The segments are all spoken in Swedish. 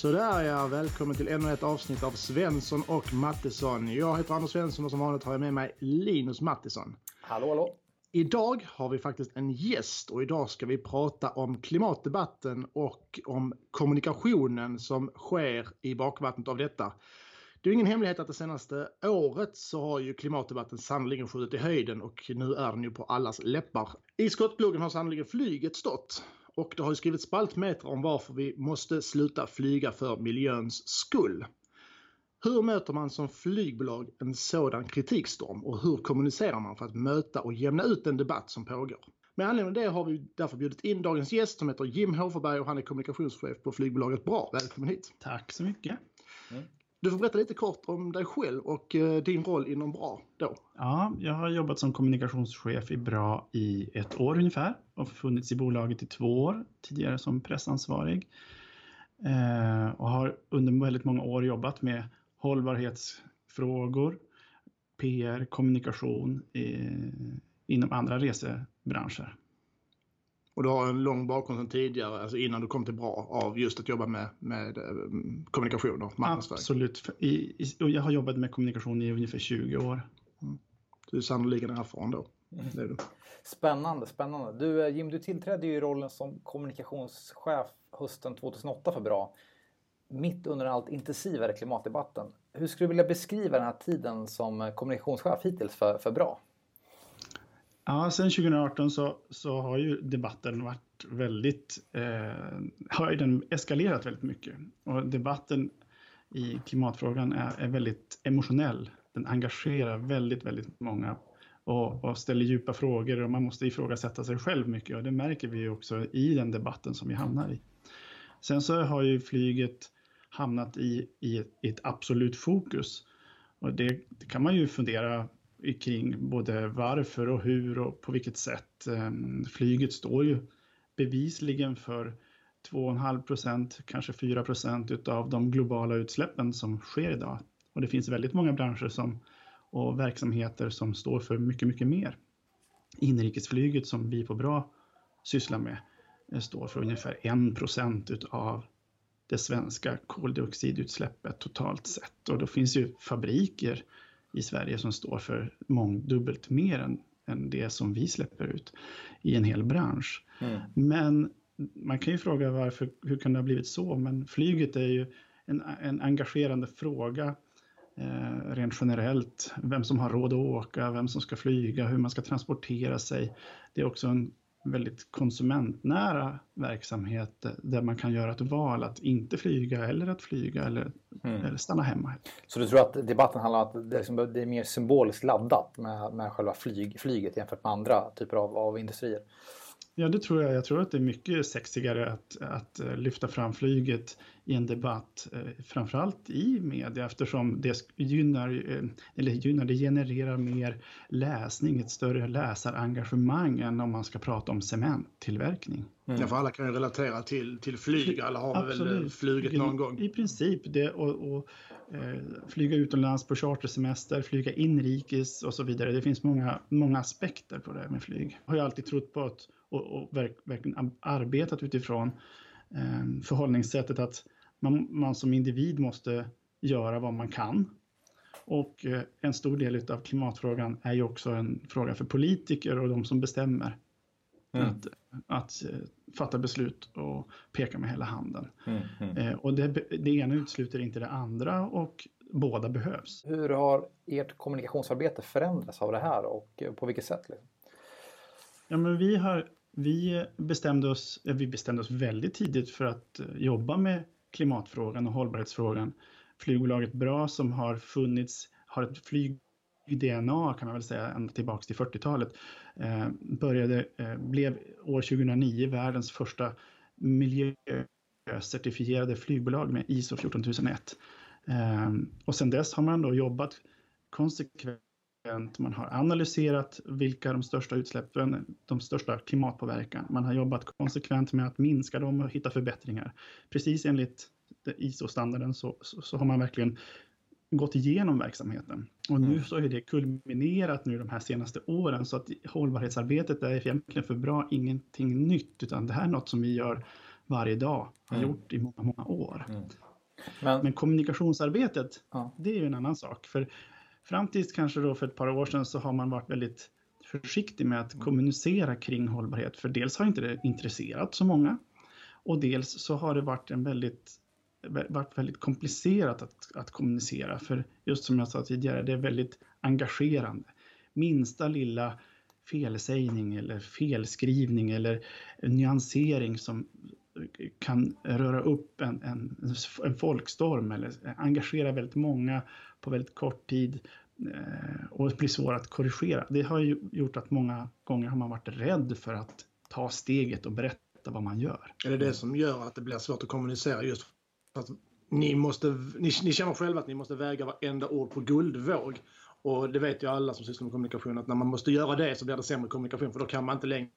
Sådär ja, välkommen till ännu ett avsnitt av Svensson och Mattesson. Jag heter Anders Svensson och som vanligt har jag med mig Linus Mattisson. Hallå, hallå. Idag har vi faktiskt en gäst och idag ska vi prata om klimatdebatten och om kommunikationen som sker i bakvattnet av detta. Det är ingen hemlighet att det senaste året så har ju klimatdebatten sannoliken skjutit i höjden och nu är den ju på allas läppar. I skottgluggen har sannoliken flyget stått. Och det har ju skrivits spaltmeter om varför vi måste sluta flyga för miljöns skull. Hur möter man som flygbolag en sådan kritikstorm och hur kommunicerar man för att möta och jämna ut den debatt som pågår? Med anledning av det har vi därför bjudit in dagens gäst som heter Jim Hoferberg och han är kommunikationschef på flygbolaget Bra. Välkommen hit! Tack så mycket! Mm. Du får berätta lite kort om dig själv och eh, din roll inom BRA då. Ja, jag har jobbat som kommunikationschef i BRA i ett år ungefär och funnits i bolaget i två år, tidigare som pressansvarig. Eh, och har under väldigt många år jobbat med hållbarhetsfrågor, PR, kommunikation eh, inom andra resebranscher. Och du har en lång bakgrund sedan tidigare, alltså innan du kom till Bra, av just att jobba med, med eh, kommunikation och marknadsföring? Absolut. I, i, jag har jobbat med kommunikation i ungefär 20 år. Mm. Du är sannoliken erfaren då. Mm. Det är du. Spännande, spännande. Du eh, Jim, du tillträdde ju rollen som kommunikationschef hösten 2008 för Bra. Mitt under den allt intensivare klimatdebatten. Hur skulle du vilja beskriva den här tiden som kommunikationschef hittills för, för Bra? Ja, sen 2018 så, så har ju debatten varit väldigt, eh, har den eskalerat väldigt mycket. Och debatten i klimatfrågan är, är väldigt emotionell. Den engagerar väldigt, väldigt många och, och, ställer djupa frågor och man måste ifrågasätta sig själv mycket och det märker vi också i den debatten som vi hamnar i. Sen så har ju flyget hamnat i, i, ett, i ett absolut fokus och det, det kan man ju fundera kring både varför och hur och på vilket sätt. Ehm, flyget står ju bevisligen för 2,5 procent, kanske 4 procent utav de globala utsläppen som sker idag. Och det finns väldigt många branscher som, och verksamheter som står för mycket, mycket mer. Inrikesflyget som vi på Bra sysslar med eh, står för ungefär 1 procent utav det svenska koldioxidutsläppet totalt sett. Och då finns ju fabriker i Sverige som står för mångdubbelt mer än, än det som vi släpper ut i en hel bransch. Mm. Men man kan ju fråga varför, hur kan det ha blivit så? Men flyget är ju en, en engagerande fråga eh, rent generellt. Vem som har råd att åka, vem som ska flyga, hur man ska transportera sig. Det är också en väldigt konsumentnära verksamhet där man kan göra ett val att inte flyga eller att flyga eller, mm. eller stanna hemma. Så du tror att debatten handlar om att det, liksom, det är mer symboliskt laddat med, med själva flyg, flyget jämfört med andra typer av, av industrier? Ja, det tror jag. Jag tror att det är mycket sexigare att, att eh, lyfta fram flyget i en debatt, eh, framförallt i media eftersom det gynnar, eh, eller gynnar, det genererar mer läsning, ett större läsarengagemang än om man ska prata om cementtillverkning. Mm. Ja, för alla kan ju relatera till, till flyg. Alla har Absolut. väl flugit någon gång. I princip. Det, och, och eh, flyga utomlands på chartersemester, flyga inrikes och så vidare. Det finns många, många aspekter på det med flyg. Jag har ju alltid trott på att, och, och verk, verkligen arbetat utifrån eh, förhållningssättet att man, man som individ måste göra vad man kan. Och eh, en stor del av klimatfrågan är ju också en fråga för politiker och de som bestämmer. Mm. Att, att uh, fatta beslut och peka med hela handen. Mm, mm. Uh, och det, det ena utesluter inte det andra och båda behövs. Hur har ert kommunikationsarbete förändrats av det här och på vilket sätt? Liksom? Ja, men vi, har, vi, bestämde oss, eh, vi bestämde oss väldigt tidigt för att eh, jobba med klimatfrågan och hållbarhetsfrågan. Flygbolaget Bra som har funnits, har ett flyg DNA kan man väl säga ända tillbaks till 40-talet. Eh, började, eh, blev år 2009 världens första miljöcertifierade flygbolag med ISO 14001. Eh, och sedan dess har man då jobbat konsekvent man har analyserat vilka de största utsläppen, de största klimatpåverkan. Man har jobbat konsekvent med att minska dem och hitta förbättringar. Precis enligt ISO-standarden så, så, så, har man verkligen gått igenom verksamheten. Och nu mm. så är det kulminerat nu de här senaste åren så att hållbarhetsarbetet är egentligen för bra ingenting nytt utan det här är något som vi gör varje dag, har mm. gjort i många, många år. Mm. Men, Men kommunikationsarbetet, ja. det är ju en annan sak. För fram tills kanske då för ett par år sedan så har man varit väldigt försiktig med att kommunicera kring hållbarhet. För dels har inte det intresserat så många och dels så har det varit en väldigt varit väldigt komplicerat att, att kommunicera. För just som jag sa tidigare, det är väldigt engagerande. Minsta lilla felsägning eller felskrivning eller nyansering som kan röra upp en, en, en folkstorm eller engagera väldigt många på väldigt kort tid och blir svår att korrigera. Det har ju gjort att många gånger har man varit rädd för att ta steget och berätta vad man gör. Är det det som gör att det blir svårt att kommunicera just för att ni, måste, ni, ni känner själva att ni måste väga varenda ord på guldvåg och det vet ju alla som sysslar med kommunikation att när man måste göra det så blir det sämre kommunikation för då kan man inte längre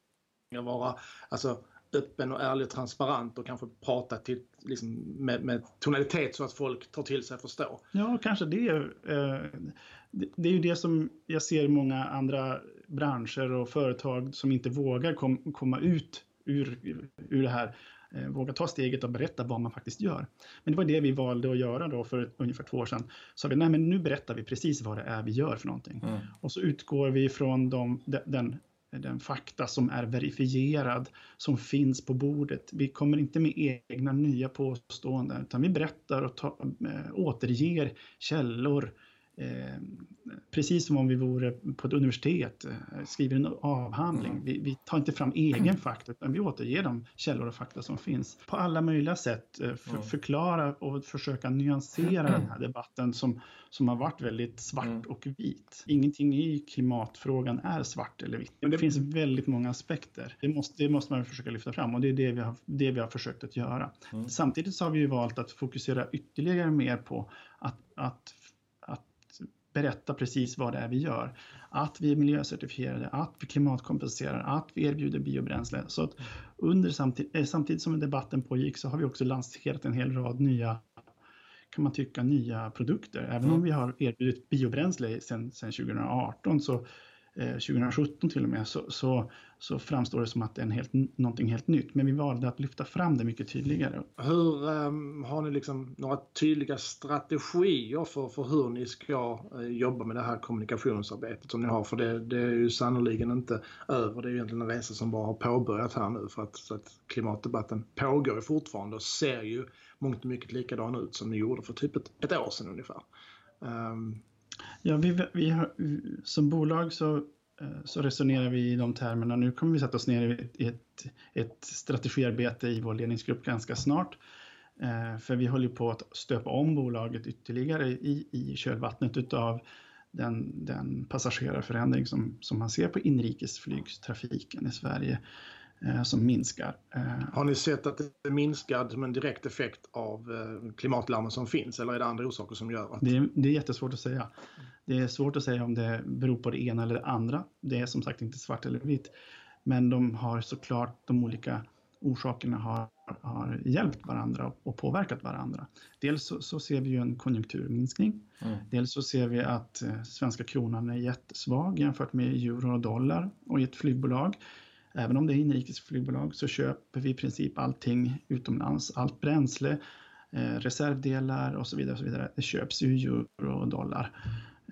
vara alltså, öppen och ärlig och transparent och kanske prata till, liksom, med, med tonalitet så att folk tar till sig och förstår. Ja, kanske det. Eh, det, det är ju det som jag ser många andra branscher och företag som inte vågar kom, komma ut ur, ur det här eh, våga ta steget och berätta vad man faktiskt gör. Men det var det vi valde att göra då för ungefär två år sedan. Så vi, nej men nu berättar vi precis vad det är vi gör för någonting. Mm. Och så utgår vi från de, den, den fakta som är verifierad, som finns på bordet. Vi kommer inte med egna nya påståenden, utan vi berättar och ta, äh, eh, återger källor, Eh, precis som om vi vore på ett universitet, eh, skriver en avhandling. Mm. Vi, vi, tar inte fram egen fakta, utan vi återger de källor och fakta som finns. På alla möjliga sätt eh, för, mm. förklara och försöka nyansera den här debatten som, som har varit väldigt svart mm. och vit. Ingenting i klimatfrågan är svart eller vitt. Det finns väldigt många aspekter. Det måste, det måste man försöka lyfta fram och det är det vi har, det vi har försökt att göra. Mm. Samtidigt så har vi valt att fokusera ytterligare mer på att, att berätta precis vad det är vi gör. Att vi är miljöcertifierade, att vi klimatkompenserar, att vi erbjuder biobränsle. Så att under samtid, eh, samtidigt som debatten pågick så har vi också lanserat en hel rad nya kan man tycka nya produkter. Även om mm. vi har erbjudit biobränsle sedan 2018 så Eh, 2017 till och med, så, så, så, framstår det som att det är en helt, någonting helt nytt. Men vi valde att lyfta fram det mycket tydligare. Hur um, Har ni liksom några tydliga strategier för, för hur ni ska uh, jobba med det här kommunikationsarbetet som ni har? För det, det är ju sannerligen inte över. Det är egentligen en resa som bara har påbörjat här nu för att, så att klimatdebatten pågår ju fortfarande och ser ju mångt och mycket likadan ut som ni gjorde för typ ett, ett år sedan ungefär. Um, Ja, vi, vi har, som bolag så, eh, så resonerar vi i de termerna. Nu kommer vi sätta oss ner i ett, ett strategiarbete i vår ledningsgrupp ganska snart. Eh, för vi håller på att stöpa om bolaget ytterligare i, i kölvattnet utav den, den passagerarförändring som, som man ser på inrikesflygtrafiken i Sverige. Eh, som minskar. Eh, har ni sett att det minskar som en direkt effekt av eh, klimatlarmen som finns eller är det andra orsaker som gör att... Det är, det är jättesvårt att säga. Det är svårt att säga om det beror på det ena eller det andra. Det är som sagt inte svart eller vitt. Men de har såklart, de olika orsakerna har, har hjälpt varandra och påverkat varandra. Dels så, så ser vi ju en konjunkturminskning. Mm. Dels så ser vi att svenska kronan är jättesvag jämfört med euro och dollar och i ett flygbolag Även om det är inrikesflygbolag så köper vi i princip allting utomlands. Allt bränsle, eh, reservdelar och så vidare. Och så vidare. Det köps i euro och dollar.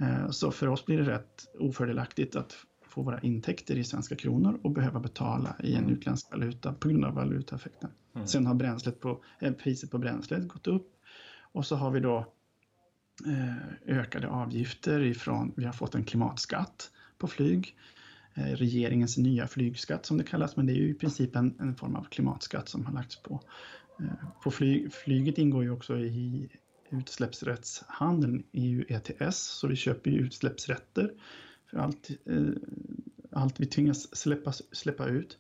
Eh, så för oss blir det rätt ofördelaktigt att få våra intäkter i svenska kronor och behöva betala i en mm. utländsk valuta på grund av valutaeffekten. Mm. Sen har bränslet på, eh, priset på bränslet gått upp och så har vi då eh, ökade avgifter ifrån, vi har fått en klimatskatt på flyg. Eh, regeringens nya flygskatt som det kallas, men det är ju i princip en, en form av klimatskatt som har lagts på. Eh, på flyg, flyget ingår ju också i utsläppsrättshandeln, EU ETS, så vi köper ju utsläppsrätter för allt, eh, allt vi tvingas släppa, släppa ut.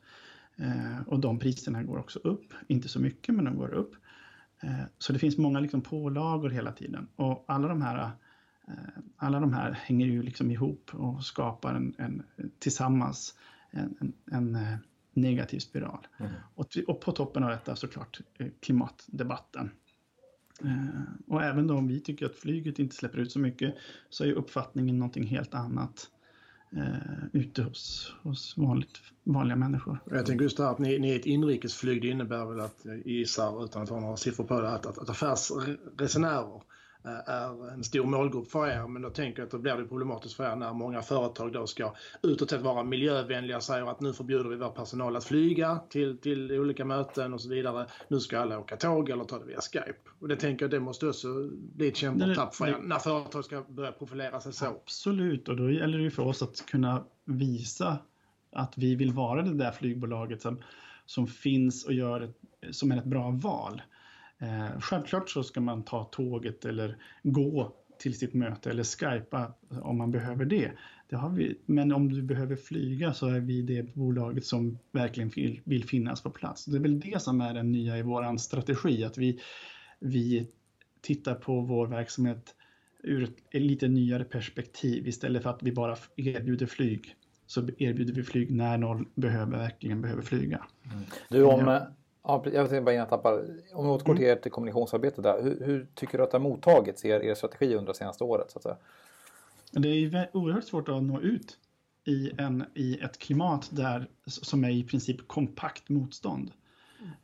Eh, och de priserna går också upp, inte så mycket men de går upp. Så det finns många liksom pålagor hela tiden och alla de här Eh, alla de här hänger ju liksom ihop och skapar en, en tillsammans en, en, en, eh, negativ spiral. Mm. Och, och, på toppen av detta såklart eh, klimatdebatten. Och även då om vi tycker att flyget inte släpper ut så mycket så är uppfattningen någonting helt annat eh, ute hos, hos vanligt, vanliga människor. Jag tänker just det här att ni, ni är ett inrikesflyg. Det innebär väl att, gissar utan att ha några siffror på det, att, att, att affärsresenärer Eh, är en stor målgrupp för er. Men då tänker jag att då blir det problematiskt för er när många företag då ska utåt sett vara miljövänliga och säger att nu förbjuder vi vår personal att flyga till, till olika möten och så vidare. Nu ska alla åka tåg eller ta det via Skype. Och det tänker jag det måste också bli ett kännbart tapp för er när företag ska börja profilera sig så. Absolut, och då gäller det ju för oss att kunna visa att vi vill vara det där flygbolaget som, som finns och gör ett, som är ett bra val. Eh, självklart så ska man ta tåget eller gå till sitt möte eller skypa om man behöver det. det har vi, men om du behöver flyga så är vi det bolaget som verkligen vill, vill finnas på plats. Det är väl det som är den nya i vår strategi, att vi, vi tittar på vår verksamhet ur ett lite nyare perspektiv istället för att vi bara erbjuder flyg så erbjuder vi flyg när någon behöver, verkligen behöver flyga. Mm. Du, om, Ja, jag tänkte bara innan jag tappar. Om vi återgår till mm. ert kommunikationsarbete där. Hur, hur, tycker du att det har mottagits, er, er strategi under det senaste året? Så att säga? Det är oerhört svårt att nå ut i, en, i ett klimat där, som är i princip kompakt motstånd.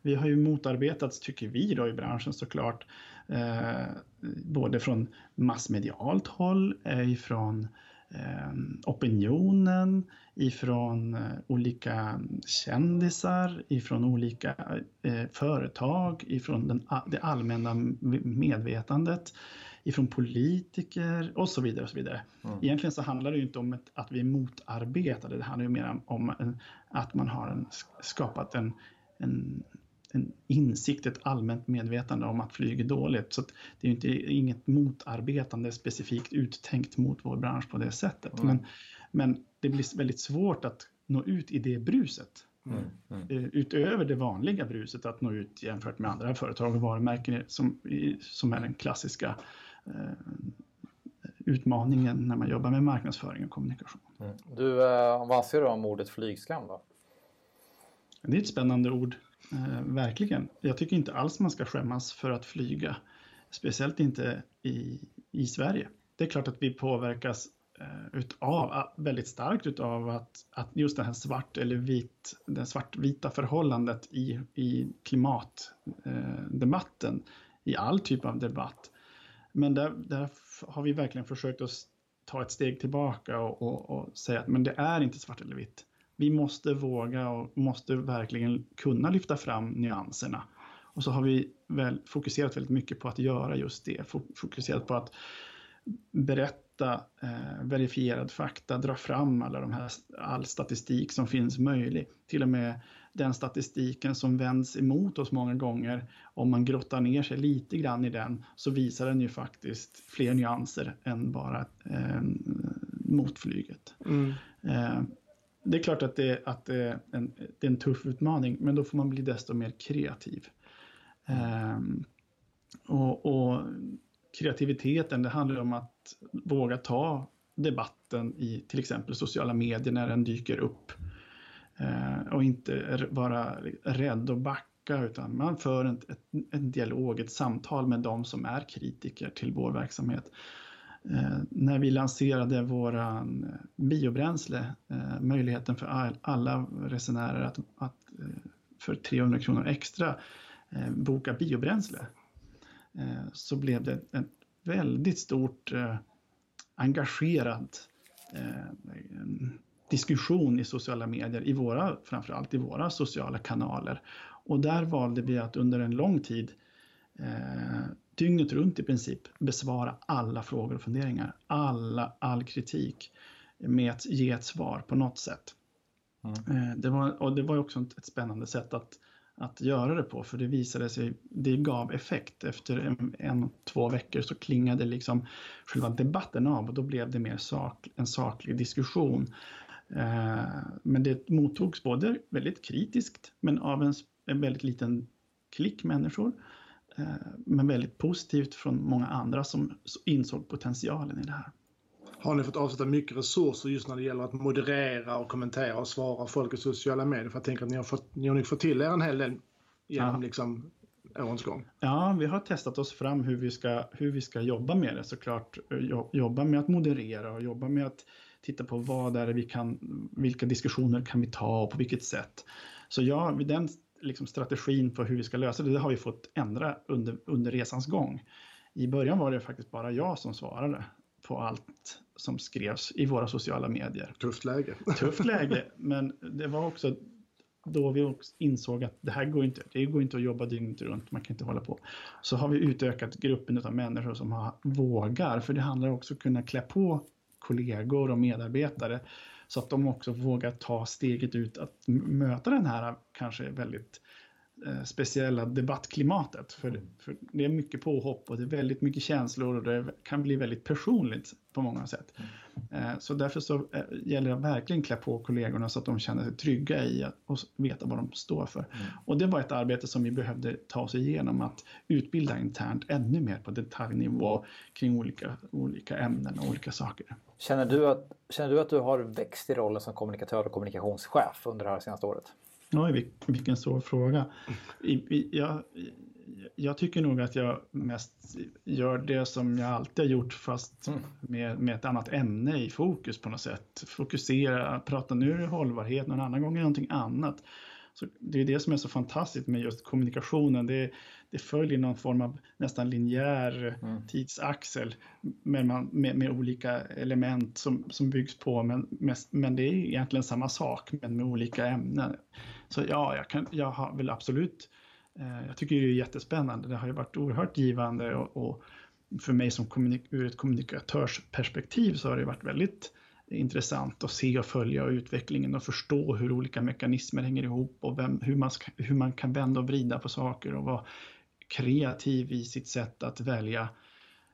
Vi har ju motarbetats, tycker vi då i branschen såklart, eh, både från massmedialt håll, eh, ifrån eh, opinionen, ifrån eh, olika kändisar, ifrån olika eh, företag, ifrån den, det allmänna medvetandet, ifrån politiker och så vidare. Och så vidare. Mm. Egentligen så handlar det inte om ett, att vi är motarbetade, det handlar ju mer om en, att man har en, skapat en, en en insikt, ett allmänt medvetande om att flyg är dåligt. Så det är inte, inget motarbetande specifikt uttänkt mot vår bransch på det sättet. Mm. Men, men det blir väldigt svårt att nå ut i det bruset. Mm. Mm. Eh, utöver det vanliga bruset att nå ut jämfört med andra företag och varumärken som, som är den klassiska eh, utmaningen när man jobbar med marknadsföring och kommunikation. Mm. Du, eh, vad anser du om ordet flygskam då? Det är ett spännande ord. Eh, verkligen. Jag tycker inte alls man ska skämmas för att flyga. Speciellt inte i, i Sverige. Det är klart att vi påverkas Eh, utav, ah, väldigt starkt utav att, att just det här svart eller vit, det svartvita förhållandet i, i klimatdebatten, eh, i all typ av debatt. Men där, där har vi verkligen försökt att ta ett steg tillbaka och, och, och säga att men det är inte svart eller vitt vi måste våga och måste verkligen kunna lyfta fram nyanserna. Och så har vi väl fokuserat väldigt mycket på att göra just det. Fokuserat på att berätta eh, verifierad fakta, dra fram alla de här, all statistik som finns möjlig. Till och med den statistiken som vänds emot oss många gånger, om man grottar ner sig lite grann i den, så visar den ju faktiskt fler nyanser än bara eh, mot flyget. Mm. Eh, det är klart att det, att det, är en, det är en tuff utmaning, men då får man bli desto mer kreativ. Um, och, och, kreativiteten, det handlar om att våga ta debatten i till exempel sociala medier när den dyker upp. Eh, och inte vara rädd och backa, utan man för en, ett, en dialog, ett samtal med de som är kritiker till vår verksamhet. Eh, när vi lanserade våran biobränsle, eh, möjligheten för all, alla resenärer att, att eh, för 300 kronor extra eh, boka biobränsle, så blev det en väldigt stort engagerad diskussion i sociala medier, i våra, framförallt i våra sociala kanaler. Och där valde vi att under en lång tid dygnet runt i princip besvara alla frågor och funderingar, alla, all kritik med att ge ett svar på något sätt. Mm. Eh, det, var, och det var också ett spännande sätt att, att göra det på, för det visade sig, det gav effekt. Efter en, en två veckor så klingade liksom själva debatten av och då blev det mer sak, en saklig diskussion. Eh, men det mottogs både väldigt kritiskt, men av en, en väldigt liten klick människor Eh, men väldigt positivt från många andra som insåg potentialen i det här. Har ni fått avsätta mycket resurser just när det gäller att moderera och kommentera och svara folk i sociala medier? För jag tänker att ni har fått, ni har fått till er en hel del genom ja. liksom årens gång. Ja, vi har testat oss fram hur vi ska, hur vi ska jobba med det såklart. Jobba med att moderera och jobba med att titta på vad är det vi kan, vilka diskussioner kan vi ta och på vilket sätt. Så ja, den liksom strategin för hur vi ska lösa det, det har vi fått ändra under, under resans gång. I början var det faktiskt bara jag som svarade på allt som skrevs i våra sociala medier. Tufft läge. Tufft läge, men det var också då vi insåg att det här går inte, det går inte att jobba dygnet runt, man kan inte hålla på. Så har vi utökat gruppen av människor som har, vågar, för det handlar också om att kunna klä på kollegor och medarbetare så att de också vågar ta steget ut att möta den här kanske väldigt speciella debattklimatet. För, mm. för, det är mycket påhopp och det är väldigt mycket känslor och det kan bli väldigt personligt på många sätt. Mm. Eh, så därför så eh, gäller det att verkligen klä på kollegorna så att de känner sig trygga i att och veta vad de står för. Mm. Och det var ett arbete som vi behövde ta oss igenom att utbilda internt ännu mer på detaljnivå kring olika, olika ämnen och olika saker. Känner du, att, känner du att du har växt i rollen som kommunikatör och kommunikationschef under det här senaste året? Oj, vilken svår fråga. Jag, jag tycker nog att jag mest gör det som jag alltid har gjort fast mm. med, med ett annat ämne i fokus på något sätt. Fokusera, prata nu är det hållbarhet, någon annan gång är det någonting annat. Så det är det som är så fantastiskt med just kommunikationen. Det, det följer någon form av nästan linjär mm. tidsaxel med, man, med, med, olika element som, som byggs på. Men, mest, men det är egentligen samma sak men med olika ämnen. Så ja, jag, kan, jag har väl absolut, eh, jag tycker det är jättespännande. Det har ju varit oerhört givande och, och för mig som kommunik ur ett kommunikatörsperspektiv så har det varit väldigt intressant att se och följa utvecklingen och förstå hur olika mekanismer hänger ihop och vem, hur, man ska, hur man kan vända och vrida på saker och vara kreativ i sitt sätt att välja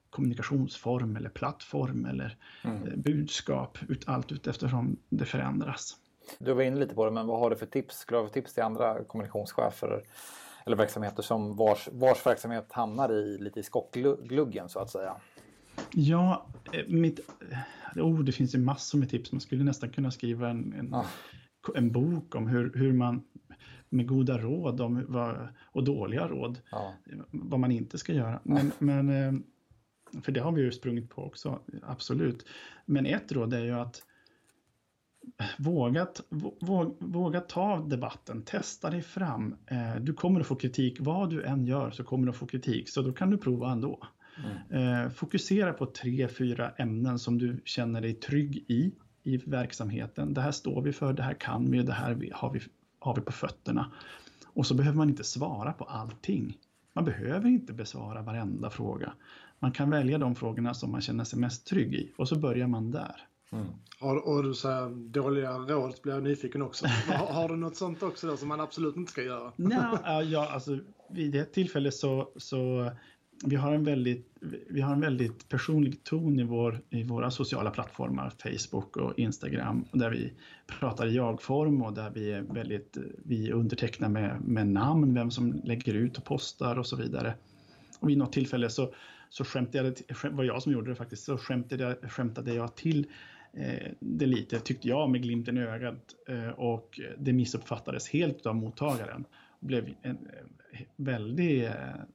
kommunikationsform eller plattform eller mm. Eh, budskap, ut, allt eftersom det förändras. Du var inne lite på det, men vad har du för tips? Skulle du ha för tips till andra kommunikationschefer eller verksamheter som vars, vars verksamhet hamnar i lite i skottgluggen så att säga? Ja, eh, mitt, eh, oh, det finns ju massor med tips. Man skulle nästan kunna skriva en, en, ah. en bok om hur, hur man med goda råd om vad, och dåliga råd, ah. vad man inte ska göra. Men, ah. men, eh, för det har vi ju sprungit på också, absolut. Men ett råd är ju att våga, våga, våga ta debatten, testa dig fram. Du kommer att få kritik, vad du än gör så kommer du att få kritik, så då kan du prova ändå. Mm. fokusera på tre, fyra ämnen som du känner dig trygg i, i verksamheten. Det här står vi för, det här kan vi, det här har vi, har vi på fötterna. Och så behöver man inte svara på allting. Man behöver inte besvara varenda fråga. Man kan välja de frågorna som man känner sig mest trygg i och så börjar man där. Mm. Har, och du säger dåliga råd blir jag nyfiken också. har, har, du något sånt också som man absolut inte ska göra? Nej, ja, alltså, vid ett tillfälle så, så vi har en väldigt, vi har en väldigt personlig ton i, vår, i våra sociala plattformar, Facebook och Instagram, där vi pratar i jag-form och där vi är väldigt, vi undertecknar med, med namn, vem som lägger ut och postar och så vidare. Och vid något tillfälle så, så skämtade jag, var jag som gjorde det faktiskt, så skämtade, skämtade jag till eh, det lite, tyckte jag, med glimten i ögat eh, och det missuppfattades helt av mottagaren blev en väldig eh,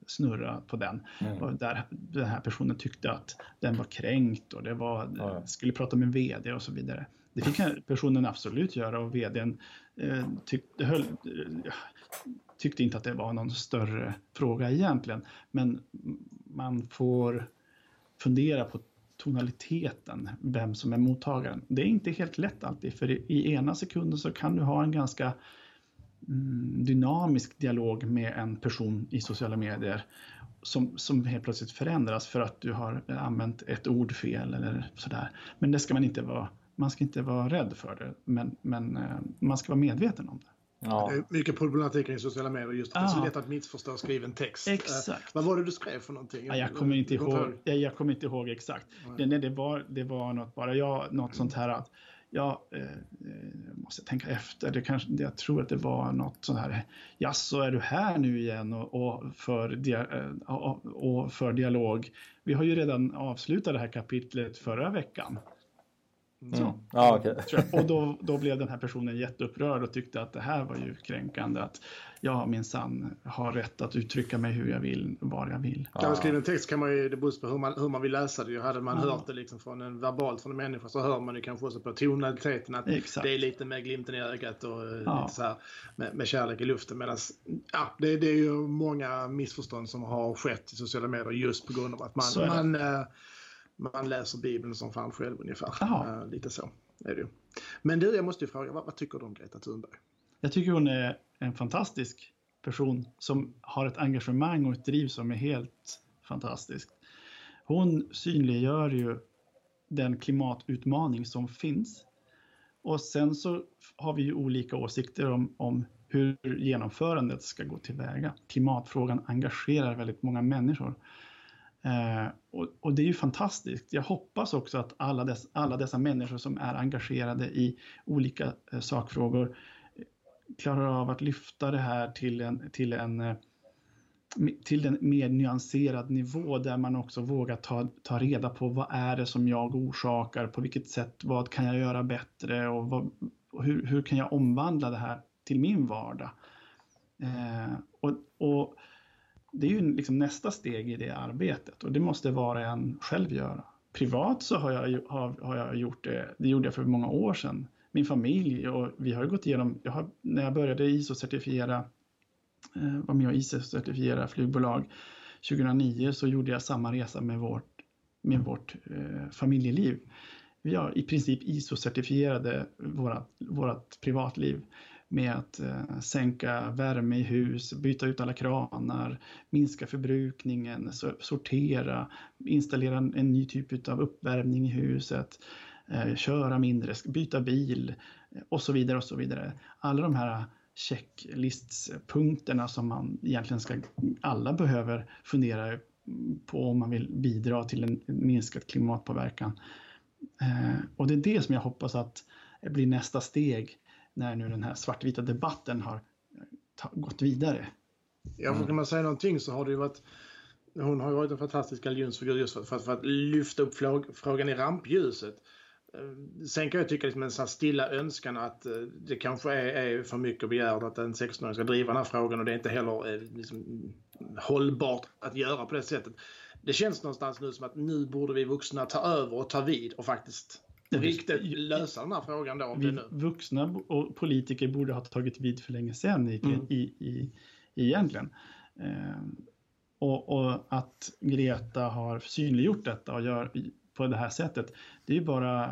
snurra på den. Mm. Där den här personen tyckte att den var kränkt och det var, ja. skulle prata med vd och så vidare. Det fick personen absolut göra och vdn eh, tyckte, höll, eh, tyckte inte att det var någon större fråga egentligen. Men man får fundera på tonaliteten, vem som är mottagaren. Det är inte helt lätt alltid, för i ena sekunden så kan du ha en ganska dynamisk dialog med en person i sociala medier som, som helt plötsligt förändras för att du har använt ett ord fel eller sådär. Men det ska man inte vara, man ska inte vara rädd för det, men, men eh, man ska vara medveten om det. Ja. Det är mycket problematik i sociala medier, just att det är så lätt att missförstå skriven text. Exakt. Uh, vad var det du skrev för någonting? Ja, jag, kommer inte ihåg, jag, jag kommer inte ihåg exakt. Det, det, var, det var något bara, jag, något sånt här att ja, eh, eh måste tänka efter. Det kanske, jag tror att det var något sånt här, ja så är du här nu igen och, och, för dia, eh, och, och, för dialog. Vi har ju redan avslutat det här kapitlet förra veckan. Så. Mm. Ja, okay. Och då, då blev den här personen jätteupprörd och tyckte att det här var ju kränkande. Att jag minsann har rätt att uttrycka mig hur jag vill, var jag vill. Kan man skriva en text kan man ju, det beror på hur man, hur man vill läsa det. Hade man Ja. hört det liksom från en verbalt från en människa så hör man ju kanske också på tonaliteten att Exakt. det är lite med glimten i ögat och eh, Ja. lite så här med, med kärlek i luften. Medan, ja, det, det är ju många missförstånd som har skett i sociala medier just på grund av att man, man, eh, man läser Bibeln som fan själv ungefär. Ja. Eh, Lite så är det ju. Men du, jag måste ju fråga, vad, vad tycker du om Greta Thunberg? Jag tycker hon är en fantastisk person som har ett engagemang och ett driv som är helt fantastiskt. Hon synliggör ju den klimatutmaning som finns. Och sen så har vi ju olika åsikter om, om hur genomförandet ska gå tillväga. Klimatfrågan engagerar väldigt många människor. Eh, och, och det är ju fantastiskt. Jag hoppas också att alla, dess, alla dessa människor som är engagerade i olika eh, sakfrågor eh, klarar av att lyfta det här till en, till en eh, till en mer nyanserad nivå där man också vågar ta, ta reda på vad är det som jag orsakar, på vilket sätt, vad kan jag göra bättre och, vad, hur, hur kan jag omvandla det här till min vardag? Eh, och, och det är ju liksom nästa steg i det arbetet och det måste var och en själv göra. Privat så har jag, har, har jag gjort det, det gjorde jag för många år sedan. Min familj och vi har gått igenom, jag har, när jag började ISO-certifiera, eh, var med och ISO-certifiera flygbolag 2009 så gjorde jag samma resa med vårt, med vårt eh, familjeliv. Vi har i princip ISO-certifierade vårt privatliv med att eh, sänka värme i hus, byta ut alla kranar, minska förbrukningen, so- sortera, installera en, en ny typ av uppvärmning i huset, eh, köra mindre, byta bil eh, och så vidare och så vidare. Alla de här checklistspunkterna som man egentligen ska, alla behöver fundera på om man vill bidra till en minskad klimatpåverkan. Eh, och det är det som jag hoppas att blir nästa steg när nu den här svartvita debatten har eh, gått vidare. Ja, för kan man säga någonting så har det ju varit hon har varit en fantastisk galjonsfigur just för, för, för att lyfta upp frågan i rampljuset. Eh, sen kan jag tycka liksom en sån här stilla önskan att eh, det kanske är, är för mycket begärt att en 16-åring ska driva den här frågan och det är inte heller liksom, hållbart att göra på det sättet. Det känns någonstans nu som att nu borde vi vuxna ta över och ta vid och faktiskt Riktigt lösa den här frågan då. Vi vuxna och politiker borde ha tagit vid för länge sedan i, Mm. i, i, egentligen. Eh, och, och att Greta har synliggjort detta och gör på det här sättet, det är ju bara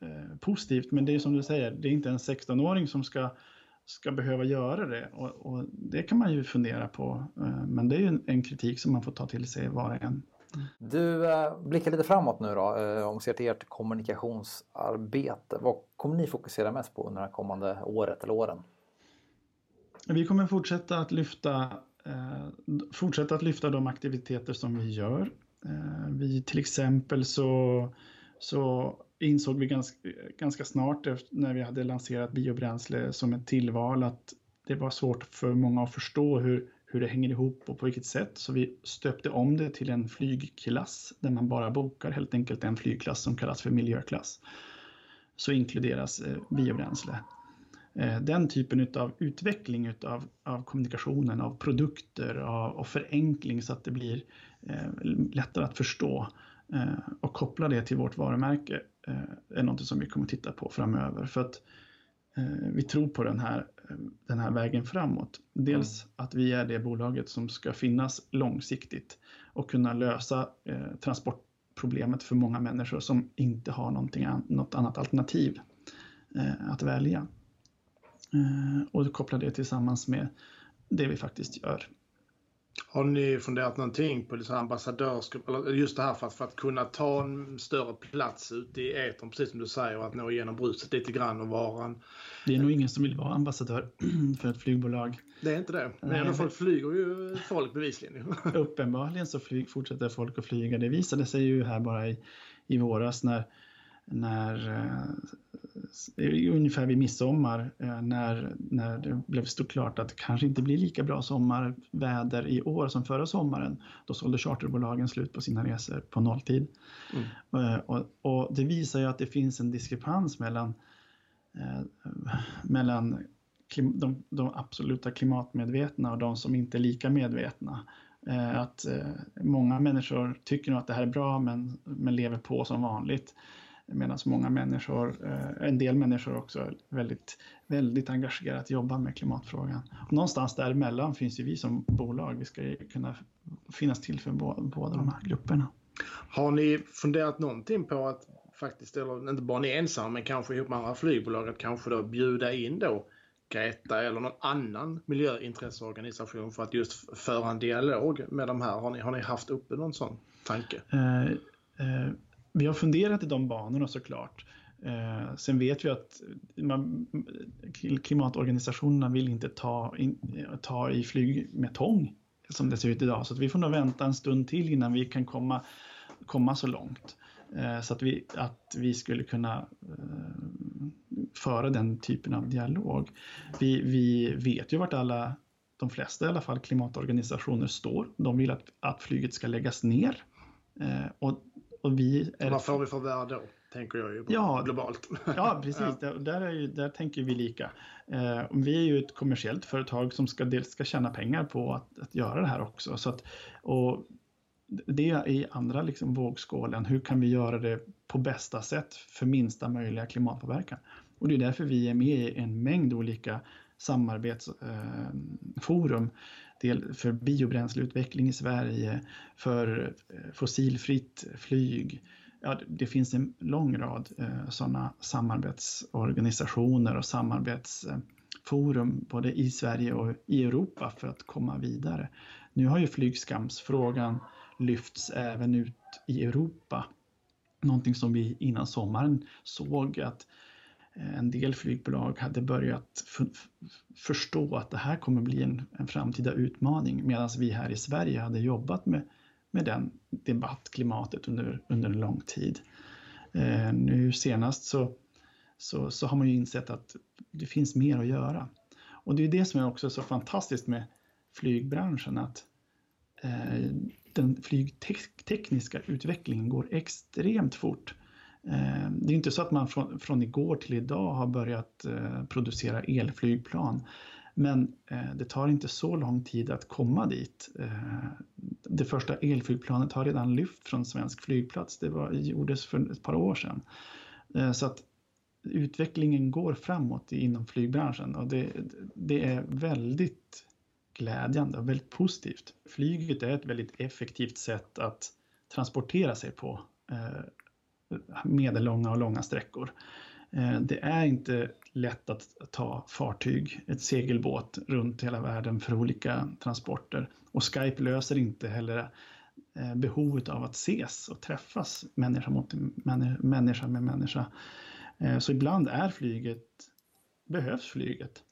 eh, positivt. Men det är som du säger, det är inte en 16-åring som ska, ska behöva göra det. Och, och det kan man ju fundera på. Eh, men det är ju en, en kritik som man får ta till sig var och en. Du eh, blickar lite framåt nu då, eh, om vi ser till ert kommunikationsarbete. Vad kommer ni fokusera mest på under det kommande året eller åren? Vi kommer fortsätta att lyfta, eh, fortsätta att lyfta de aktiviteter som vi gör. Eh, vi till exempel så, så insåg vi ganska, ganska snart efter, när vi hade lanserat biobränsle som ett tillval att det var svårt för många att förstå hur, hur det hänger ihop och på vilket sätt. Så vi stöpte om det till en flygklass där man bara bokar helt enkelt en flygklass som kallas för miljöklass. Så inkluderas eh, biobränsle. Eh, den typen av utveckling utav, av kommunikationen, av produkter av, och förenkling så att det blir eh, lättare att förstå eh, och koppla det till vårt varumärke eh, är något som vi kommer titta på framöver. För att eh, vi tror på den här, den här vägen framåt. Dels att vi är det bolaget som ska finnas långsiktigt och kunna lösa eh, transportproblemet för många människor som inte har något annat alternativ eh, att välja. Eh, och koppla det tillsammans med det vi faktiskt gör. Har ni funderat någonting på liksom ambassadörskap, eller just det här för att, för att kunna ta en större plats ute i etern, precis som du säger, att nå igenom bruset lite grann och vara en... Det är nog ingen som vill vara ambassadör för ett flygbolag. Det är inte det. Men Nej, folk flyger ju folk bevisligen. Uppenbarligen så flyg, fortsätter folk att flyga. Det visade sig ju här bara i, i våras när, när eh, ungefär vid midsommar eh, när, när det blev stort klart att det kanske inte blir lika bra sommarväder i år som förra sommaren. Då sålde charterbolagen slut på sina resor på nolltid. Mm. Eh, och, och, det visar ju att det finns en diskrepans mellan, eh, mellan klim, de, de, absoluta klimatmedvetna och de som inte är lika medvetna. Eh, att eh, många människor tycker nog att det här är bra men, men lever på som vanligt. Medan många människor, eh, en del människor också är väldigt, väldigt engagerat jobbar med klimatfrågan. Och någonstans däremellan finns ju vi som bolag. Vi ska kunna finnas till för båda de här grupperna. Har ni funderat någonting på att faktiskt, eller inte bara ni ensamma, men kanske ihop med andra flygbolag, att kanske då bjuda in då Greta eller någon annan miljöintresseorganisation för att just föra en dialog med de här? Har ni, har ni haft uppe någon sån tanke? Eh, eh, vi har funderat i de banorna såklart. Eh, sen vet vi att man, klimatorganisationerna vill inte ta, in, eh, ta i flyg med tång som det ser ut idag. Så vi får nog vänta en stund till innan vi kan komma, komma så långt. Eh, så att vi, att vi skulle kunna eh, föra den typen av dialog. Vi, vi vet ju vart alla, de flesta i alla fall, klimatorganisationer står. De vill att, att flyget ska läggas ner. Eh, och, och vi är... Vad får vi för värde då? Tänker jag ju ja, globalt. Ja, precis. ja. Där, är ju, där tänker vi lika. Eh, vi är ju ett kommersiellt företag som ska, dels ska tjäna pengar på att, att göra det här också. Så att, och det är i andra liksom vågskålen. Hur kan vi göra det på bästa sätt för minsta möjliga klimatpåverkan? Och det är därför vi är med i en mängd olika samarbetsforum del för biobränsleutveckling i Sverige, för eh, fossilfritt flyg. Ja, det finns en lång rad eh, sådana samarbetsorganisationer och samarbetsforum både i Sverige och i Europa för att komma vidare. Nu har ju flygskamsfrågan lyfts även ut i Europa. Någonting som vi innan sommaren såg att eh, Eh, en del flygbolag hade börjat förstå att det här kommer bli en, en framtida utmaning medan vi här i Sverige hade jobbat med, med den debattklimatet under, under en lång tid. Eh, nu senast så, så, så har man ju insett att det finns mer att göra. Och det är det som är också så fantastiskt med flygbranschen att eh, den flygtekniska utvecklingen går extremt fort. Eh, det är inte så att man från, från igår till idag har börjat eh, producera elflygplan. Men eh, det tar inte så lång tid att komma dit. Eh, det första elflygplanet har redan lyft från svensk flygplats. Det var, gjordes för ett par år sedan. Eh, så att utvecklingen går framåt inom flygbranschen och det, det är väldigt glädjande och väldigt positivt. Flyget är ett väldigt effektivt sätt att transportera sig på eh, medellånga och långa sträckor. Eh, det är inte lätt att ta fartyg, ett segelbåt runt hela världen för olika transporter. Och Skype löser inte heller eh, behovet av att ses och träffas människa, mot, människa med människa. Eh, så ibland är flyget, behövs flyget.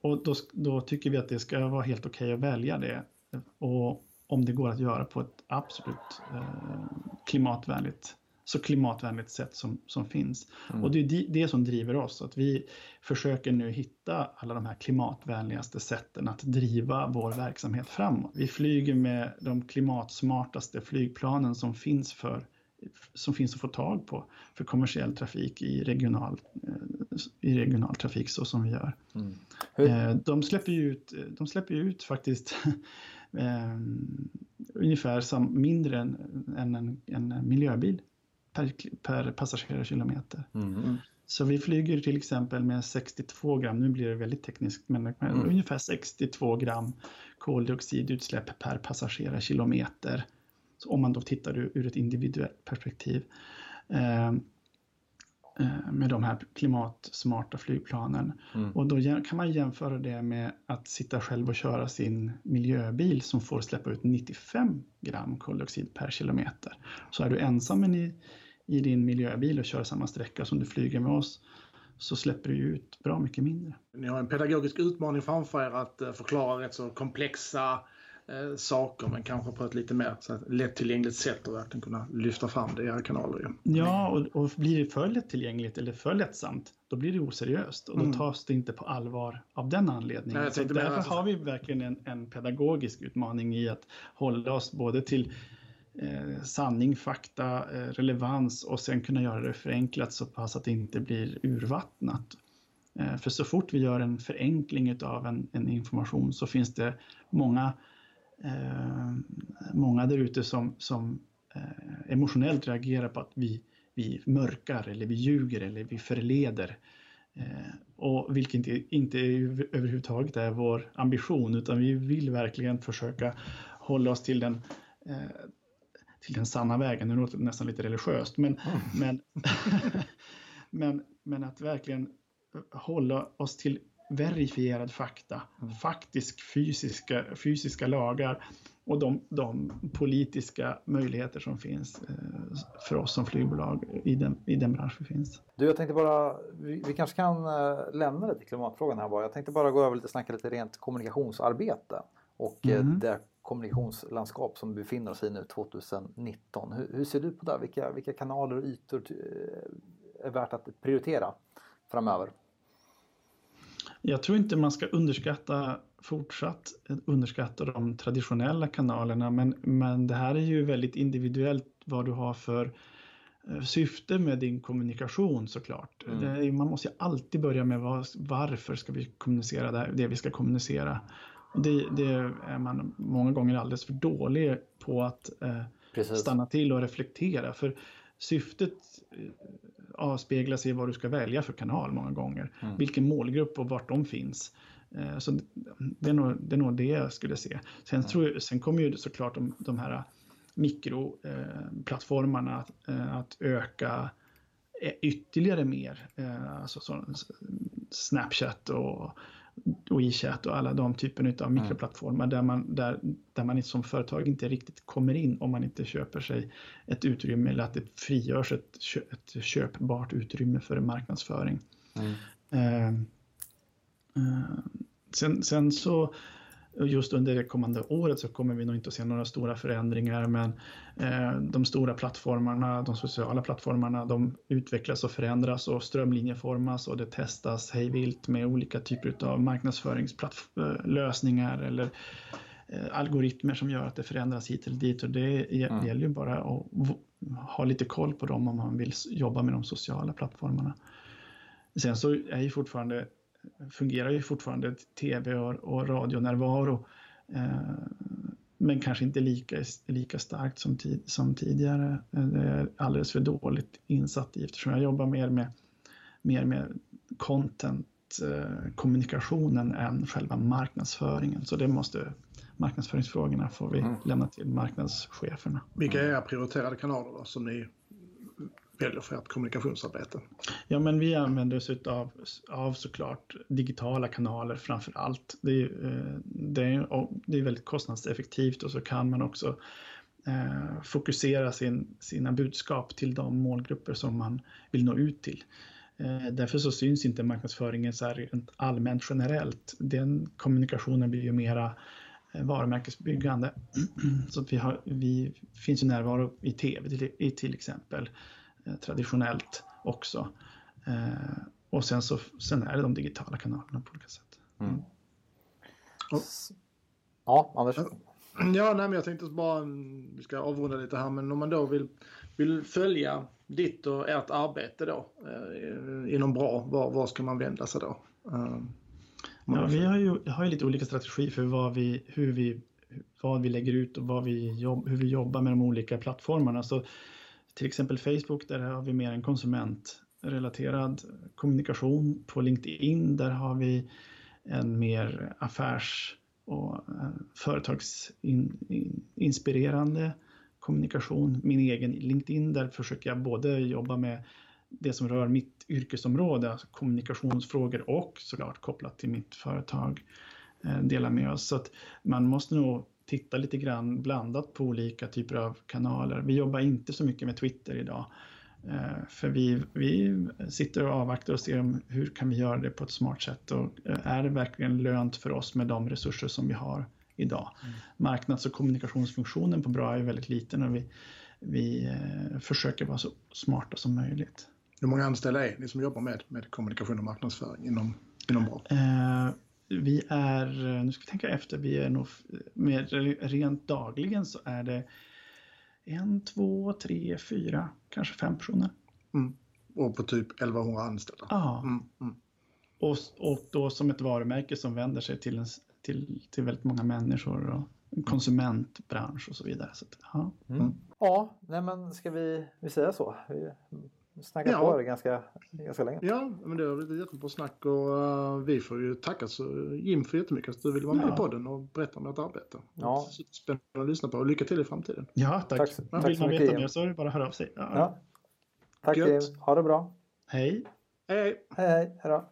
Och då, då, tycker vi att det ska vara helt okej okay att välja det. Och om det går att göra på ett absolut eh, klimatvänligt så klimatvänligt sätt som, som finns. Mm. Och det är det som driver oss, att vi försöker nu hitta alla de här klimatvänligaste sätten att driva vår verksamhet framåt. Vi flyger med de klimatsmartaste flygplanen som finns för som finns att få tag på för kommersiell trafik i regional, eh, i regional trafik så som vi gör. Mm. Eh, de, släpper ut, de släpper ut faktiskt eh, ungefär sam, mindre än, än en, en, miljöbil per, per passagerarkilometer. Mm. Så vi flyger till exempel med 62 gram, nu blir det väldigt tekniskt, men mm. ungefär 62 gram koldioxidutsläpp per passagerarkilometer om man då tittar ur, ur ett individuellt perspektiv. Eh, med de här klimatsmarta flygplanen. Mm. Och då kan man jämföra det med att sitta själv och köra sin miljöbil som får släppa ut 95 gram koldioxid per kilometer. Så är du ensam i, i din miljöbil och kör samma sträcka som du flyger med oss så släpper du ut bra mycket mindre. Ni har en pedagogisk utmaning framför er att eh, förklara rätt så komplexa eh, saker men kanske på ett lite mer så här, lättillgängligt sätt och verkligen kunna lyfta fram det i era kanaler. Ja, ja och, och blir det för lättillgängligt eller för lättsamt då blir det oseriöst och då mm. tas det inte på allvar av den anledningen. Nej, därför har vi verkligen en, en pedagogisk utmaning i att hålla oss både till eh, sanning, fakta, eh, relevans och sen kunna göra det förenklat så pass att det inte blir urvattnat. Eh, för så fort vi gör en förenkling av en, en information så finns det många, eh, många där ute som, som eh, emotionellt reagerar på att vi, vi mörkar eller vi ljuger eller vi förleder. Eh, och vilket inte, inte överhuvudtaget är vår ambition utan vi vill verkligen försöka hålla oss till den eh, till den sanna vägen. Nu låter det nästan lite religiöst, men, mm. men, men, men att verkligen hålla oss till verifierad fakta, mm. faktisk fysiska, fysiska lagar och de, de, politiska möjligheter som finns eh, för oss som flygbolag i den, i den bransch vi finns. Du, jag tänkte bara, vi, vi kanske kan äh, lämna lite klimatfrågan här bara. Jag tänkte bara gå över lite och snacka lite rent kommunikationsarbete och eh, mm. det kommunikationslandskap som vi befinner oss i nu 2019. Hur, hur ser du på det? Vilka, vilka kanaler och ytor är värt att prioritera framöver? Jag tror inte man ska underskatta fortsatt underskatta de traditionella kanalerna men, men det här är ju väldigt individuellt vad du har för eh, syfte med din kommunikation såklart. Mm. Det, man måste ju alltid börja med var, varför ska vi kommunicera det, det vi ska kommunicera. Det, det, är man många gånger alldeles för dålig på att eh, stanna till och reflektera. För syftet eh, avspeglar sig i vad du ska välja för kanal många gånger. Mm. Vilken målgrupp och vart de finns. Eh, så det är, nog, det är nog det jag skulle se. Sen, mm. tror jag, sen kommer ju såklart de, de här mikroplattformarna eh, att öka ytterligare mer. Alltså så, Snapchat och och WeChat och alla de typerna av mm. mikroplattformar där man, där, där man som företag inte riktigt kommer in om man inte köper sig ett utrymme eller att det frigörs ett, ett köpbart utrymme för marknadsföring. Mm. Eh, eh, sen, sen så just under det kommande året så kommer vi nog inte att se några stora förändringar men eh, de stora plattformarna, de sociala plattformarna, de utvecklas och förändras och strömlinjeformas och det testas hejvilt med olika typer av marknadsföringslösningar eller eh, algoritmer som gör att det förändras hit eller dit och det mm. gäller ju bara att ha lite koll på dem om man vill jobba med de sociala plattformarna. Sen så är ju fortfarande fungerar ju fortfarande tv och, radionärvaro. Eh, men kanske inte lika, lika starkt som, tid, som tidigare. Eh, det är alldeles för dåligt insatt i eftersom jag jobbar mer med, mer med content eh, kommunikationen än själva marknadsföringen. Så det måste marknadsföringsfrågorna får vi mm. lämna till marknadscheferna. Vilka är era prioriterade kanaler då, som ni väljer för ert kommunikationsarbete? Ja, men vi använder oss av, av såklart digitala kanaler framför allt. Det är, eh, det, är, det är väldigt kostnadseffektivt och så kan man också eh, fokusera sin, sina budskap till de målgrupper som man vill nå ut till. Eh, därför så syns inte marknadsföringen så här allmänt generellt. Den kommunikationen blir ju mera eh, varumärkesbyggande. Så att vi, har, vi finns ju närvaro i tv till, till exempel. Eh, traditionellt också. Eh, och sen, så, sen är det de digitala kanalerna på olika sätt. Mm. mm. Ja, Anders? Ja, nej, men jag tänkte bara, vi ska avrunda lite här, men om man då vill, vill följa ditt och ert arbete då eh, inom bra, var, var ska man vända sig då? Eh, ja, vi har ju, har ju lite olika strategi för vad vi, hur vi, vad vi lägger ut och vad vi jobb, hur vi jobbar med de olika plattformarna. Så till exempel Facebook, där har vi mer en konsumentrelaterad kommunikation. På LinkedIn, där har vi en mer affärs och eh, företagsinspirerande kommunikation. Min egen LinkedIn, där försöker jag både jobba med det som rör mitt yrkesområde, alltså kommunikationsfrågor och såklart kopplat till mitt företag eh, dela med oss. Så att man måste nog titta lite grann blandat på olika typer av kanaler. Vi jobbar inte så mycket med Twitter idag. Eh, för vi, vi sitter och avvaktar och ser om hur kan vi göra det på ett smart sätt och eh, är det verkligen lönt för oss med de resurser som vi har idag. Mm. Marknads och kommunikationsfunktionen på Bra är väldigt liten och vi, vi eh, försöker vara så smarta som möjligt. Hur många anställda är ni som jobbar med, med kommunikation och marknadsföring inom, inom Bra? Eh, vi är, nu ska vi tänka efter, vi är nog med rent dagligen så är det en, två, tre, fyra, kanske fem personer. Mm. Och på typ 1100 anställda? Ja. Mm, mm. Och, och då som ett varumärke som vänder sig till, en, till, till väldigt många människor och en konsumentbransch och så vidare. Så, ja, mm. ja nej men ska vi, vi säga så? Vi snackat ja. på det ganska, ganska länge. Ja, men det har blivit jättebra snack och uh, vi får ju tacka så, Jim för jättemycket att du ville vara med ja. i podden och berätta om ert arbete. Ja. Spännande att lyssna på och lycka till i framtiden. Ja, tack. tack, tack Vill man veta mer så är det bara att höra av sig. Ja. ja. Tack Jim. Ha det bra. Hej. Hej, hej. Hej, hej. Hej då.